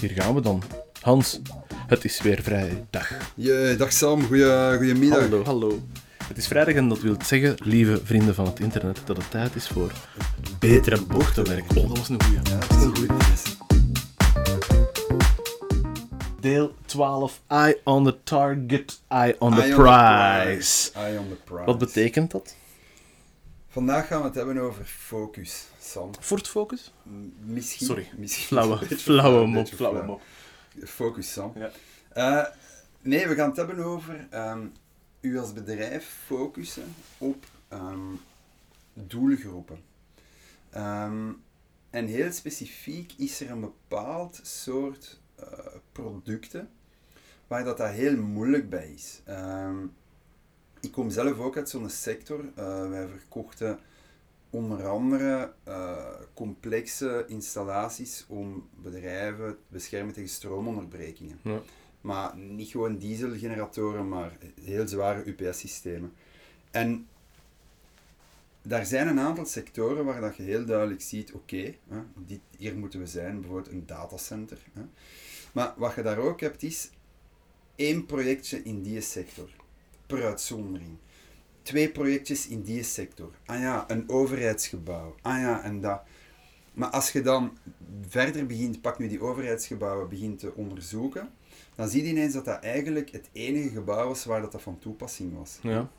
hier gaan we dan. Hans, het is weer vrijdag. Je, dag Sam, goeie, goedemiddag. Hallo, hallo. Het is vrijdag en dat wil zeggen, lieve vrienden van het internet, dat het tijd is voor betere bochtenwerk. Oh, dat was een goeie. Ja, dat is een goeie. Deel 12, Eye on the target, Eye on the Eye prize. Eye on the prize. Wat betekent dat? Vandaag gaan we het hebben over focus, Sam. Ford Focus? M- Misschien. Sorry, misschien Flauwe, flauwe mop, flauwe flauw. mop. Focus, Sam. Ja. Eh, nee, we gaan het hebben over ehm, u als bedrijf focussen op ehm, doelgroepen. Ehm, en heel specifiek is er een bepaald soort eh, producten waar dat, dat heel moeilijk bij is. Ehm, ik kom zelf ook uit zo'n sector. Eh, wij verkochten onder andere eh, complexe installaties om bedrijven te beschermen tegen stroomonderbrekingen. Ja. Maar niet gewoon dieselgeneratoren, maar heel zware UPS-systemen. En daar zijn een aantal sectoren waar dat je heel duidelijk ziet, oké, hier moeten we zijn, bijvoorbeeld een datacenter. Hè. Maar wat je daar ook hebt is één projectje in die sector, per uitzondering. Twee projectjes in die sector. Ah ja, een overheidsgebouw. Ah ja, en dat. Maar als je dan verder begint, pak nu die overheidsgebouwen, begint te onderzoeken, dan zie je ineens dat dat eigenlijk het enige gebouw was waar dat, dat van toepassing was. Ja.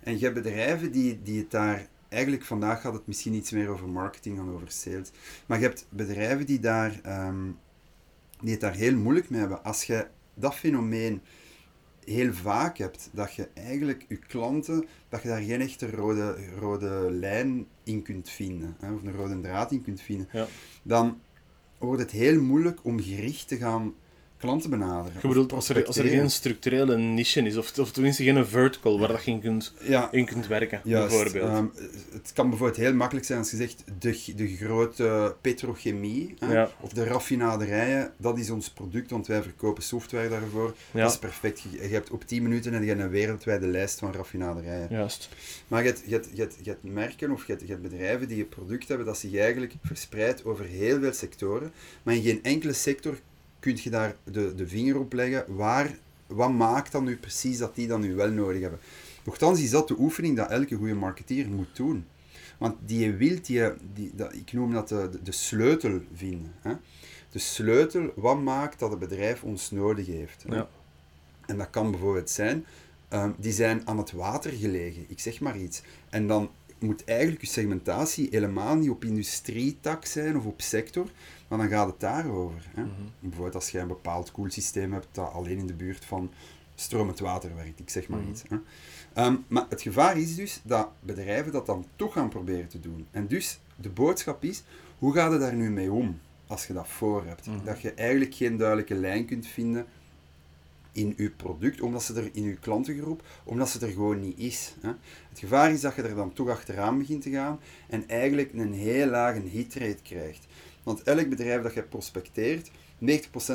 En je hebt bedrijven die, die het daar... Eigenlijk vandaag gaat het misschien iets meer over marketing dan over sales. Maar je hebt bedrijven die, daar, ehm, die het daar heel moeilijk mee hebben. Als je dat fenomeen heel vaak hebt, dat je eigenlijk je klanten, dat je daar geen echte rode, rode lijn in kunt vinden, hè, of een rode draad in kunt vinden, Ja. dan wordt het heel moeilijk om gericht te gaan klanten benaderen. Je bedoelt, als er, als er geen structurele niche is, of, of tenminste geen vertical waar dat je in kunt, Ja, in kunt werken, Juist, bijvoorbeeld. ehm, het kan bijvoorbeeld heel makkelijk zijn als je zegt de, de grote petrochemie hè, Ja. of de raffinaderijen, dat is ons product, want wij verkopen software daarvoor. Ja. Dat is perfect. Je, je hebt op 10 minuten en je hebt een wereldwijde lijst van raffinaderijen. Juist. Maar je hebt, je, hebt, je, hebt, je hebt merken of je hebt, je hebt bedrijven die een product hebben dat zich eigenlijk verspreidt over heel veel sectoren, maar in geen enkele sector kun je daar de, de vinger op leggen waar, wat maakt dan nu precies dat die dan nu wel nodig hebben. Nochtans is dat de oefening dat elke goede marketeer moet doen. Want die wil die, die dat, ik noem dat de, de, de sleutel vinden. Hè? De sleutel, wat maakt dat het bedrijf ons nodig heeft. Hè? Ja. En dat kan bijvoorbeeld zijn, ehm, die zijn aan het water gelegen, ik zeg maar iets. En dan moet eigenlijk je segmentatie helemaal niet op industrietak zijn of op sector, maar dan gaat het daarover. Hè? Mhm. Bijvoorbeeld als je een bepaald koelsysteem hebt dat alleen in de buurt van stromend water werkt, ik zeg maar Mhm. iets. Hè? Ehm, maar het gevaar is dus dat bedrijven dat dan toch gaan proberen te doen. En dus de boodschap is, hoe ga je daar nu mee om als je dat voor hebt? Mhm. Dat je eigenlijk geen duidelijke lijn kunt vinden in je product, omdat ze er in je klantengroep, omdat ze er gewoon niet is. Hè. Het gevaar is dat je er dan toch achteraan begint te gaan en eigenlijk een heel lage hitrate krijgt. Want elk bedrijf dat je prospecteert, 90%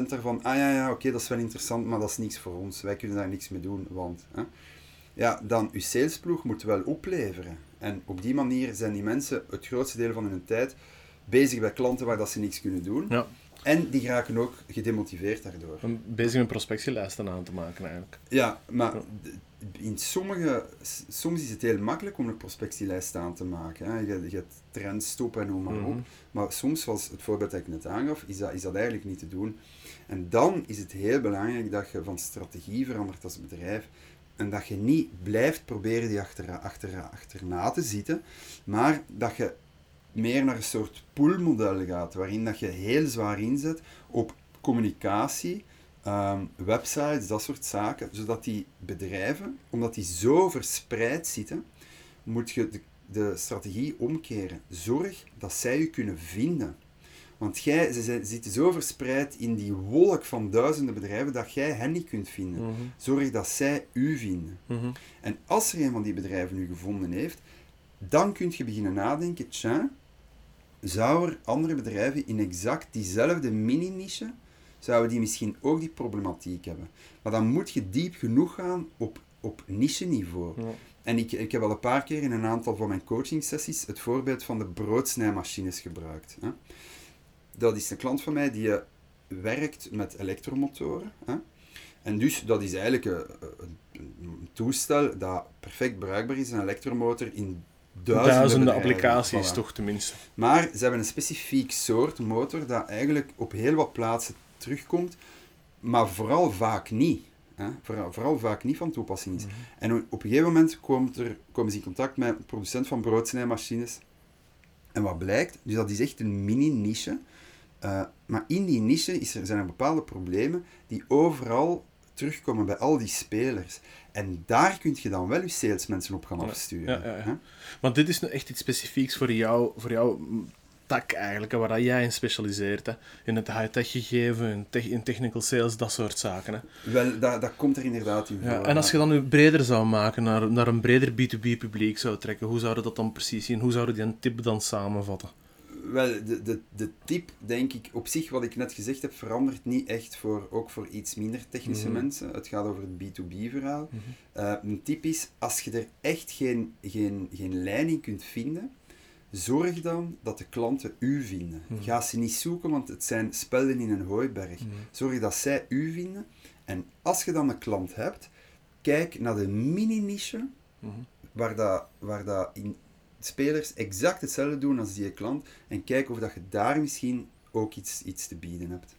daarvan, ah ja, ja, oké, dat is wel interessant, maar dat is niks voor ons. Wij kunnen daar niks mee doen, want... Hè. Ja, dan je salesploeg moet wel opleveren. En op die manier zijn die mensen het grootste deel van hun tijd bezig bij klanten waar dat ze niks kunnen doen. Ja. En die raken ook gedemotiveerd daardoor. Om bezig met prospectielijsten aan te maken, eigenlijk. Ja, maar in sommige, soms is het heel makkelijk om een prospectielijst aan te maken. Hè. Je, je hebt trendstop en noem maar op. Mhm. Maar soms, zoals het voorbeeld dat ik net aangaf, is dat, is dat eigenlijk niet te doen. En dan is het heel belangrijk dat je van strategie verandert als bedrijf. En dat je niet blijft proberen die achter, achter, achterna te zitten, maar dat je meer naar een soort poolmodel gaat, waarin dat je heel zwaar inzet op communicatie, ehm, websites, dat soort zaken, zodat die bedrijven, omdat die zo verspreid zitten, moet je de, de strategie omkeren. Zorg dat zij je kunnen vinden. Want jij, ze zijn- zitten zo verspreid in die wolk van duizenden bedrijven dat jij hen niet kunt vinden. Mhm. Zorg dat zij u vinden. Mhm. En als er een van die bedrijven u gevonden heeft, dan kun je beginnen nadenken, tja, zou er andere bedrijven in exact diezelfde mini-niche, zouden die misschien ook die problematiek hebben. Maar dan moet je diep genoeg gaan op, op niche-niveau. Ja. En ik, ik heb al een paar keer in een aantal van mijn coaching-sessies het voorbeeld van de broodsnijmachines gebruikt. Hè. Dat is een klant van mij die eh, werkt met elektromotoren. Hè? En dus dat is eigenlijk een, een, een toestel dat perfect bruikbaar is, een elektromotor in duizenden, Duizenden applicaties, Voilà. toch tenminste. Maar ze hebben een specifiek soort motor dat eigenlijk op heel wat plaatsen terugkomt, maar vooral vaak niet. Hè? Vooral, vooral vaak niet van toepassing is. En op een gegeven moment komt er, komen ze in contact met een producent van broodsnijmachines. En wat blijkt, dus dat is echt een mini-niche. Eh, maar in die niche is er, zijn er bepaalde problemen die overal terugkomen bij al die spelers. En daar kun je dan wel je salesmensen op gaan afsturen. ja, ja, ja. hè. Want dit is nu echt iets specifieks voor jou, voor jouw tak eigenlijk, hè, waar jij in specialiseert. Hè. In het high-tech gegeven, in, tech- in technical sales, dat soort zaken. Hè. Wel, dat, dat komt er inderdaad in voor. En als je dan nu breder zou maken, naar, naar een breder B2B publiek zou trekken, hoe zouden dat dan precies zien? Hoe zouden die een tip dan samenvatten? Wel, de, de, de tip, denk ik, op zich, wat ik net gezegd heb, verandert niet echt voor, ook voor iets minder technische Mhm. mensen. Het gaat over het B2B-verhaal. Eh, een tip is, als je er echt geen, geen, geen lijn in kunt vinden, zorg dan dat de klanten u vinden. Mhm. Ga ze niet zoeken, want het zijn spelden in een hooiberg. Zorg dat zij u vinden. En als je dan een klant hebt, kijk naar de mini-niche Mhm. waar, dat, waar dat in spelers exact hetzelfde doen als die klant en kijk of dat je daar misschien ook iets, iets te bieden hebt.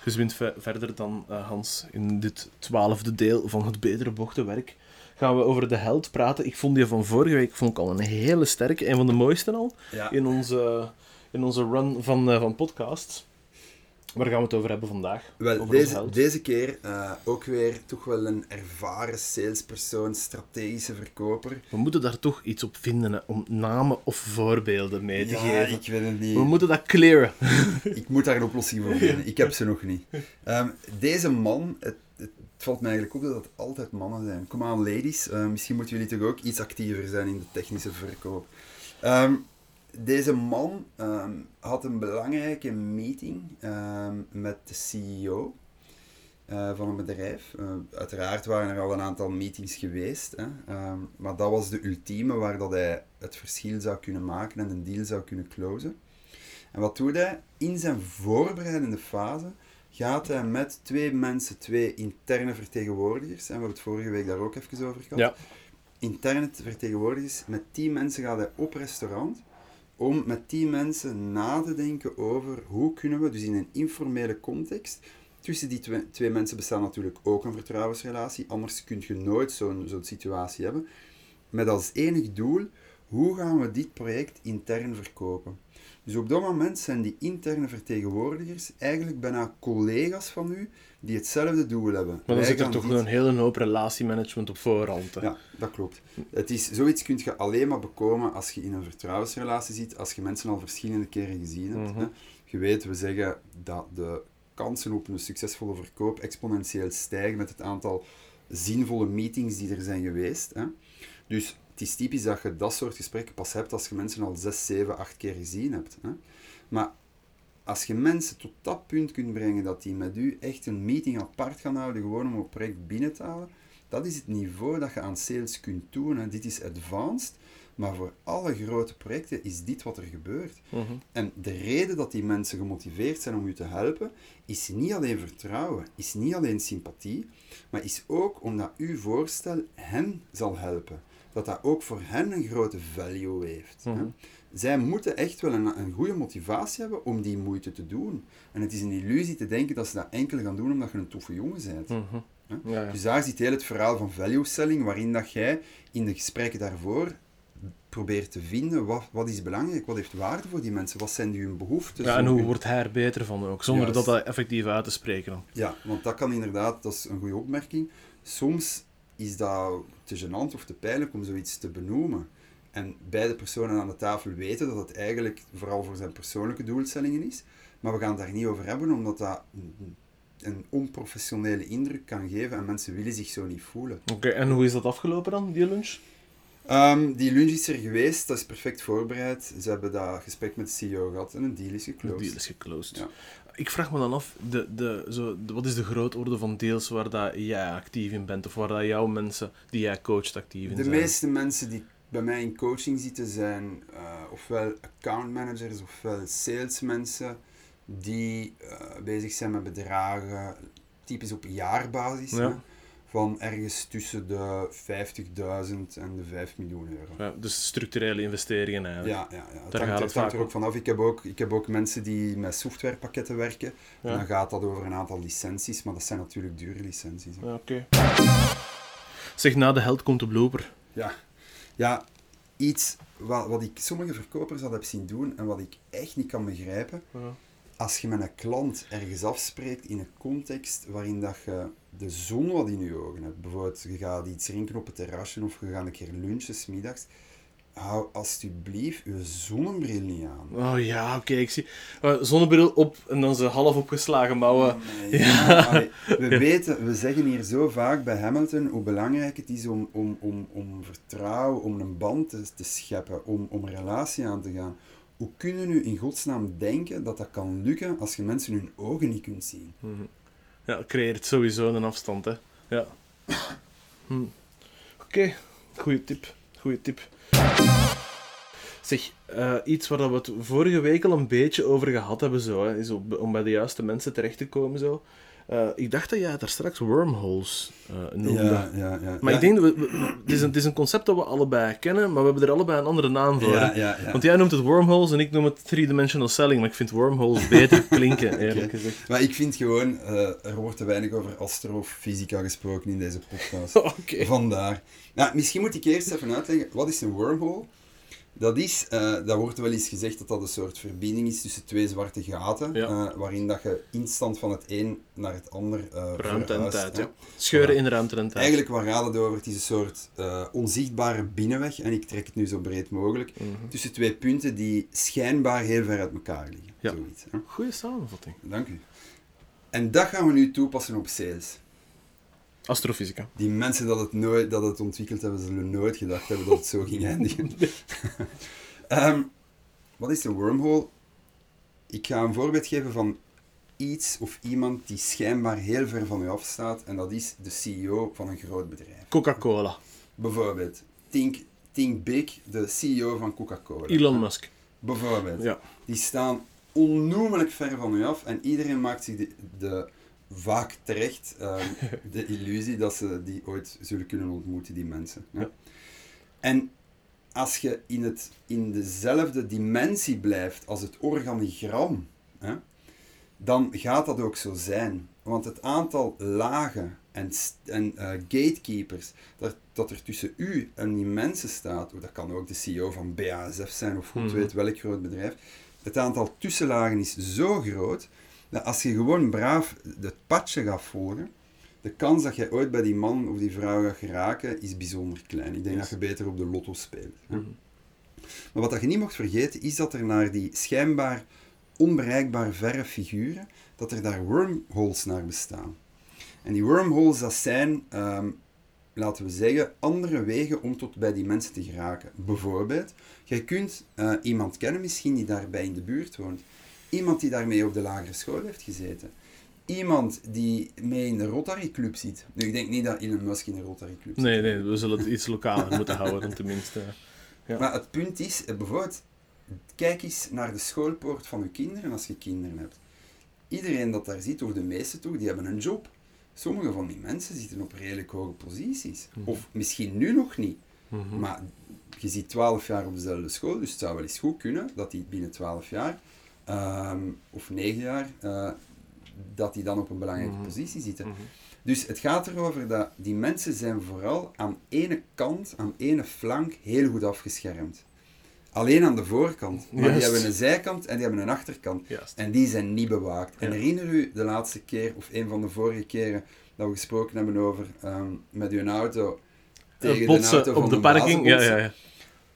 Gezwind ve- verder dan eh, Hans in dit twaalfde deel van het betere bochtenwerk. Gaan we over de held praten. Ik vond die van vorige week vond ik al een hele sterke, een van de mooiste al, Ja. in onze, in onze run van, eh, van podcasts. Waar gaan we het over hebben vandaag? Wel, over deze, deze keer eh, ook weer toch wel een ervaren salespersoon, strategische verkoper. We moeten daar toch iets op vinden, hè, om namen of voorbeelden mee te Ja, geven. ik weet het niet. We moeten dat clearen. Ik moet daar een oplossing voor vinden. Ik heb ze nog niet. Ehm, deze man, het, het valt mij eigenlijk op dat het altijd mannen zijn. Kom aan, ladies. Eh, misschien moeten jullie toch ook iets actiever zijn in de technische verkoop. Ehm, deze man ehm, had een belangrijke meeting ehm, met de CEO eh, van een bedrijf. Eh, uiteraard waren er al een aantal meetings geweest, hè, ehm, maar dat was de ultieme waar dat hij het verschil zou kunnen maken en een deal zou kunnen closen. En wat doet hij? In zijn voorbereidende fase gaat hij met twee mensen, twee interne vertegenwoordigers, en we hebben het vorige week daar ook even over gehad, Ja. interne vertegenwoordigers, met die mensen gaat hij op restaurant om met die mensen na te denken over hoe kunnen we, dus in een informele context, tussen die twee, twee mensen bestaat natuurlijk ook een vertrouwensrelatie, anders kun je nooit zo'n zo'n situatie hebben, met als enig doel, hoe gaan we dit project intern verkopen? Dus op dat moment zijn die interne vertegenwoordigers eigenlijk bijna collega's van u die hetzelfde doel hebben. Maar dan Wij zit er toch dit- een hele hoop relatiemanagement op voorhand. Hè. ja, dat klopt. Het is, zoiets kun je alleen maar bekomen als je in een vertrouwensrelatie zit, als je mensen al verschillende keren gezien hebt. Mhm. hè. Je weet, we zeggen dat de kansen op een succesvolle verkoop exponentieel stijgen met het aantal zinvolle meetings die er zijn geweest. Hè. Dus het is typisch dat je dat soort gesprekken pas hebt als je mensen al 6, 7, 8 keer gezien hebt. Hè. Maar als je mensen tot dat punt kunt brengen dat die met u echt een meeting apart gaan houden, gewoon om een project binnen te halen, dat is het niveau dat je aan sales kunt doen. Hè. Dit is advanced, maar voor alle grote projecten is dit wat er gebeurt. Mhm. En de reden dat die mensen gemotiveerd zijn om u te helpen, is niet alleen vertrouwen, is niet alleen sympathie, maar is ook omdat uw voorstel hen zal helpen. Dat dat ook voor hen een grote value heeft. hè. Mhm. Zij moeten echt wel een, een goede motivatie hebben om die moeite te doen. En het is een illusie te denken dat ze dat enkel gaan doen omdat je een toffe jongen bent. Mhm. Hè? Ja, ja. Dus daar zit heel het verhaal van value selling, waarin dat jij in de gesprekken daarvoor probeert te vinden wat, wat is belangrijk, wat heeft waarde voor die mensen, wat zijn die hun behoeften. Ja, en hoe wordt hij er beter van ook, zonder Juist. dat dat effectief uit te spreken. dan. Ja, want dat kan inderdaad, dat is een goede opmerking. Soms is dat te gênant of te pijnlijk om zoiets te benoemen. En beide personen aan de tafel weten dat het eigenlijk vooral voor zijn persoonlijke doelstellingen is. Maar we gaan het daar niet over hebben, omdat dat een- een onprofessionele indruk kan geven en mensen willen zich zo niet voelen. Oké, en hoe is dat afgelopen dan, die lunch? Ehm, die lunch is er geweest, dat is perfect voorbereid. Ze hebben dat gesprek met de CEO gehad en een deal is geclosed. deal is geclosed. Ja. Ik vraag me dan af, de, de, zo, de- wat is de grootorde van deals waar dat jij actief in bent, of waar dat jouw mensen die jij coacht actief in De zijn? meeste mensen die bij mij in coaching zitten zijn eh, ofwel account managers ofwel salesmensen. die eh, bezig zijn met bedragen, typisch op jaarbasis, Ja. Van ergens tussen de 50.000 en de 5 miljoen euro. Ja, dus structurele investeringen eigenlijk. Ja, ja, ja. Het, Daar hangt, gaat het het hangt er ook vanaf. Ik heb ook, ik heb ook mensen die met softwarepakketten werken. Ja. En dan gaat dat over een aantal licenties, maar dat zijn natuurlijk dure licenties. Ja, oké. Zeg, na de held komt de blooper. Ja, ja iets wat, wat ik sommige verkopers al heb zien doen en wat ik echt niet kan begrijpen. Ja. Als je met een klant ergens afspreekt in een context waarin dat je de zon wat in je ogen hebt. Bijvoorbeeld, je gaat iets drinken op het terrasje of je gaat een keer lunchen 's middags. Hou alsjeblieft je zonnebril niet aan. Oh ja, oké, ik zie. eh, zonnebril op en dan ze half opgeslagen mouwen. Nee, ja, allee, we weten, we zeggen hier zo vaak bij Hamilton hoe belangrijk het is om, om, om, om vertrouwen, om een band te, te scheppen, om, om een relatie aan te gaan. Hoe kunnen nu in godsnaam denken dat dat kan lukken als je mensen hun ogen niet kunt zien? Ja, het creëert sowieso een afstand, hè. Ja. Hm. Oké, goede tip. Goeie tip. Zeg, eh, iets waar we het vorige week al een beetje over gehad hebben, zo, hè, is om bij de juiste mensen terecht te komen. Zo. Eh, ik dacht dat jij daar straks wormholes eh noemde. Ja, ja, ja. Maar ik denk dat we, we- we- het, is een, het is een concept dat we allebei kennen, maar we hebben er allebei een andere naam voor. Ja, hè. ja, ja. Want jij noemt het wormholes en ik noem het three-dimensional selling, maar ik vind wormholes beter klinken, eerlijk gezegd. Maar ik vind gewoon, eh, er wordt te weinig over astrofysica gesproken in deze podcast. Oké. Vandaar. Nou, misschien moet ik eerst even uitleggen, wat is een wormhole? Dat is, eh dat wordt wel eens gezegd dat dat een soort verbinding is tussen twee zwarte gaten, Ja. eh, waarin dat je instant van het een naar het ander eh Ruimte en tijd, hè. ja. Scheuren in ruimte en tijd. Eigenlijk waar gaat het over? Het is een soort eh, onzichtbare binnenweg, en ik trek het nu zo breed mogelijk, Mhm. tussen twee punten die schijnbaar heel ver uit elkaar liggen. Ja. Zoiets, hè. Goeie samenvatting. Dank u. En dat gaan we nu toepassen op sales. Astrofysica. Die mensen dat het, nooit, dat het ontwikkeld hebben, zullen nooit gedacht hebben dat het zo ging eindigen. Ehm, wat is een wormhole? Ik ga een voorbeeld geven van iets of iemand die schijnbaar heel ver van u afstaat. En dat is de CEO van een groot bedrijf. Coca-Cola. Bijvoorbeeld, think, think Big, de CEO van Coca-Cola. Elon Musk. Bijvoorbeeld. Ja. Die staan onnoemelijk ver van u af en iedereen maakt zich de, de vaak terecht ehm, de illusie dat ze die ooit zullen kunnen ontmoeten, die mensen. Ja. Ja. En als je in, het, in dezelfde dimensie blijft als het organigram, hè, dan gaat dat ook zo zijn. Want het aantal lagen en, en eh, gatekeepers dat, dat er tussen u en die mensen staat, of dat kan ook de CEO van BASF zijn of goed Mhm. weet welk groot bedrijf, het aantal tussenlagen is zo groot dat als je gewoon braaf het padje gaat volgen, de kans dat je ooit bij die man of die vrouw gaat geraken is bijzonder klein. Ik denk Yes. dat je beter op de lotto speelt. hè. Mhm. Maar wat dat je niet mocht vergeten, is dat er naar die schijnbaar onbereikbaar verre figuren, dat er daar wormholes naar bestaan. En die wormholes, dat zijn, ehm, laten we zeggen, andere wegen om tot bij die mensen te geraken. Bijvoorbeeld, jij kunt eh, iemand kennen misschien die daarbij in de buurt woont. Iemand die daarmee op de lagere school heeft gezeten. Iemand die mee in de Rotary Club zit. Nu, ik denk niet dat Elon Musk in de Rotary Club zit. Nee, nee, we zullen het iets lokaler moeten houden, dan tenminste. Ja. Maar het punt is, eh, bijvoorbeeld, kijk eens naar de schoolpoort van je kinderen als je kinderen hebt. Iedereen dat daar zit, of de meeste toch, die hebben een job. Sommige van die mensen zitten op redelijk hoge posities. Mhm. Of misschien nu nog niet. Mhm. Maar je zit 12 jaar op dezelfde school, dus het zou wel eens goed kunnen dat die binnen 12 jaar, ehm, of 9 jaar, eh, dat die dan op een belangrijke Mhm. positie zitten. Mhm. Dus het gaat erover dat die mensen zijn vooral aan ene kant, aan ene flank, heel goed afgeschermd. Alleen aan de voorkant. Maar die hebben een zijkant en die hebben een achterkant. En die zijn niet bewaakt. En herinner u de laatste keer, of een van de vorige keren, dat we gesproken hebben over ehm, met uw auto tegen de auto van op de een parking. Ja, ja, ja.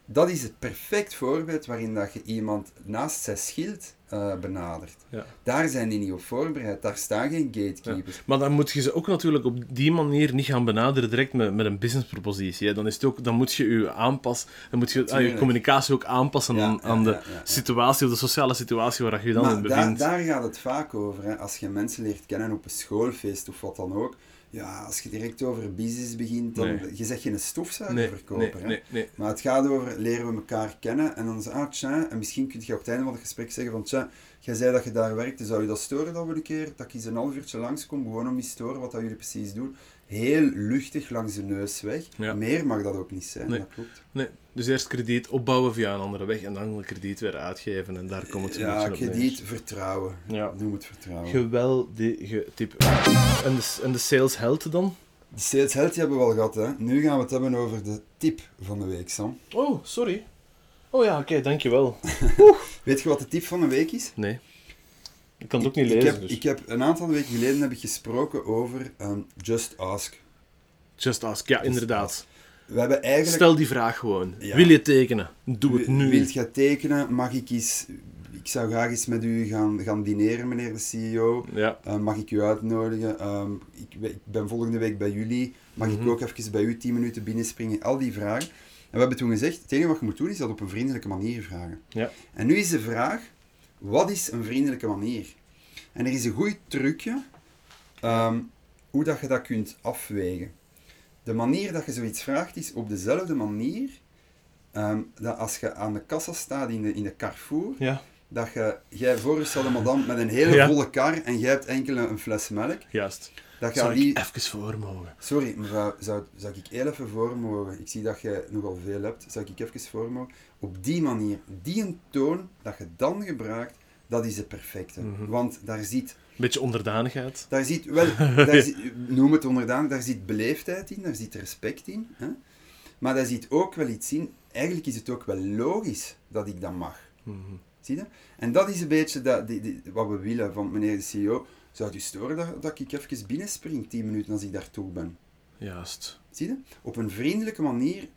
Dat is het perfect voorbeeld waarin dat je iemand naast zijn schild eh, benadert. Ja. Daar zijn die niet op voorbereid. Daar staan geen gatekeepers. Maar dan moet je ze ook natuurlijk op die manier niet gaan benaderen direct met, met een businesspropositie. hè. Dan, is het ook, dan moet je je aanpassen, dan moet je ah, je communicatie ook aanpassen Ja, aan, aan de situatie of de sociale situatie waar je je dan Maar in daar, bevindt. daar gaat het vaak over. Hè. Als je mensen leert kennen op een schoolfeest of wat dan ook, Ja, als je direct over business begint, dan... Nee. Je zegt geen Nee, stofzuigerverkoper, nee, nee. Maar het gaat over leren we elkaar kennen en dan zeg ah, tja, en misschien kun je op het einde van het gesprek zeggen van tja, jij zei dat je daar werkte, zou je dat storen dat we een keer, dat ik eens een half uurtje langskom, gewoon om eens te horen wat dat jullie precies doen. Heel luchtig langs de neus weg. Ja. Meer mag dat ook niet zijn, Nee. dat klopt. Nee, dus eerst krediet opbouwen via een andere weg en dan krediet weer uitgeven. En daar komt het een Ja, beetje op neer. krediet, vertrouwen. Ja. Noem het vertrouwen. Geweldige tip. En de, en de sales held dan? De sales held die hebben we al gehad, hè. Nu gaan we het hebben over de tip van de week, Sam. Oh, sorry. Oh ja, oké, dankjewel. Weet je wat de tip van de week is? Nee. Ik kan het ook niet ik, lezen, heb, dus. ik heb een aantal weken geleden heb ik gesproken over ehm, Just Ask. Just ask. Ja, Just inderdaad. We hebben eigenlijk... Stel die vraag gewoon. Ja. Wil je tekenen? Doe het nu. Wilt jij tekenen? Mag ik eens... Ik zou graag eens met u gaan, gaan dineren, meneer de CEO. Ja. Eh, mag ik u uitnodigen? Ehm, ik, ik ben volgende week bij jullie. Mag Mhm. ik ook even bij u 10 minuten binnenspringen? Al die vragen. En we hebben toen gezegd, het enige wat je moet doen is dat op een vriendelijke manier vragen. Ja. En nu is de vraag, wat is een vriendelijke manier? En er is een goed trucje ehm, hoe dat je dat kunt afwegen. De manier dat je zoiets vraagt is op dezelfde manier ehm, dat als je aan de kassa staat in de, in de Carrefour, Ja, dat je, jij voorstelde madame met een hele Ja. volle kar en jij hebt enkel een fles melk, juist. Dat Zou die... ik even voor mogen? Sorry, mevrouw, zou, zou ik heel even voor mogen? Ik zie dat je nogal veel hebt. Zou ik even voor mogen? Op die manier, die een toon dat je dan gebruikt, dat is de perfecte. Mhm. Want daar zit, Beetje onderdanigheid. daar zit wel, daar noem het onderdaan, daar zit beleefdheid in, daar zit respect in. Hè? Maar daar zit ook wel iets in, eigenlijk is het ook wel logisch dat ik dat mag. Mhm. Zie je? En dat is een beetje dat, die, die- wat we willen van meneer de CEO. Zou het u storen dat, dat ik even binnenspring, 10 minuten als ik daartoe ben? Juist. Zie je? Op een vriendelijke manier,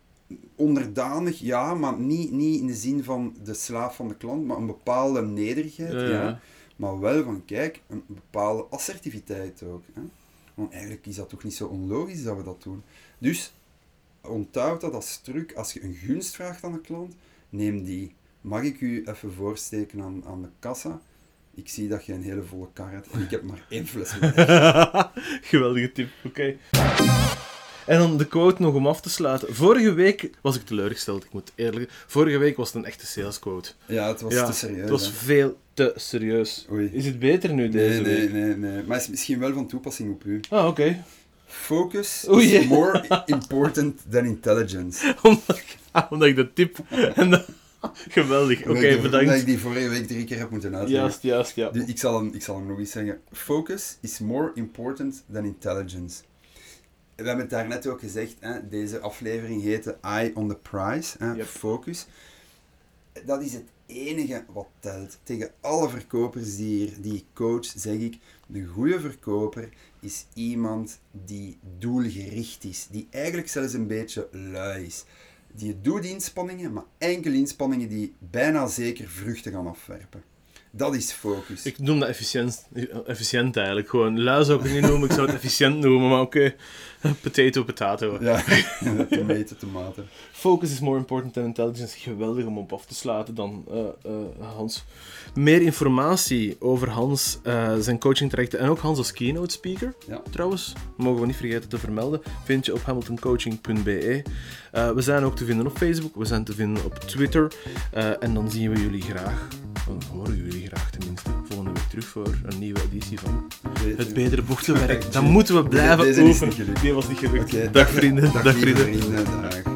onderdanig, ja, maar niet, niet in de zin van de slaaf van de klant, maar een bepaalde nederigheid, Ja, ja. ja. Maar wel van, kijk, een bepaalde assertiviteit ook. Hè? Want eigenlijk is dat toch niet zo onlogisch dat we dat doen. Dus, onthoud dat als truc, als je een gunst vraagt aan de klant, neem die. Mag ik u even voorsteken aan, aan de kassa? Ik zie dat je een hele volle kar hebt en ik heb maar één fles. Geweldige tip, oké. En dan de quote nog om af te sluiten. Vorige week was ik teleurgesteld, ik moet eerlijk Vorige week was het een echte sales quote. Ja, het was Ja, te serieus. Het was hè. veel te serieus. Oei. Is het beter nu deze Nee, nee, week? nee, nee. Maar het is misschien wel van toepassing op u. Ah, oké. Focus is more important than intelligence. omdat, omdat ik de tip... En Geweldig, oké, Omdat ik- Omdat ik bedankt. die vorige week drie keer heb moeten uitleggen. Juist, juist, ja. Dus ik, zal hem, ik zal hem nog eens zeggen. Focus is more important than intelligence. We hebben het daarnet ook gezegd, hè, deze aflevering heette Eye on the Prize, hè, Yep. focus. Dat is het enige wat telt. Tegen alle verkopers die, hier, die ik coach, zeg ik, de goede verkoper is iemand die doelgericht is, die eigenlijk zelfs een beetje lui is. Die doet inspanningen, maar enkel inspanningen die bijna zeker vruchten gaan afwerpen. Dat is focus. Ik noem dat efficiënt, efficiënt eigenlijk. Gewoon, lui zou ik het niet noemen, ik zou het efficiënt noemen, maar oké. Potato, potato. Ja, tomaten, tomaten. Focus is more important than intelligence. Geweldig om op af te sluiten dan eh, eh, Hans. Meer informatie over Hans, eh, zijn coaching trajecten en ook Hans als keynote speaker. Ja. Trouwens, mogen we niet vergeten te vermelden, vind je op hamiltoncoaching.be. Eh, we zijn ook te vinden op Facebook, we zijn te vinden op Twitter. Eh, en dan zien we jullie graag, dan horen jullie graag tenminste, volgende week terug voor een nieuwe editie van Het Betere Bochtenwerk. Dan moeten we blijven oefenen. Die was niet gelukt. Oké, dag vrienden, dag, lieve vrienden. vrienden. Dag.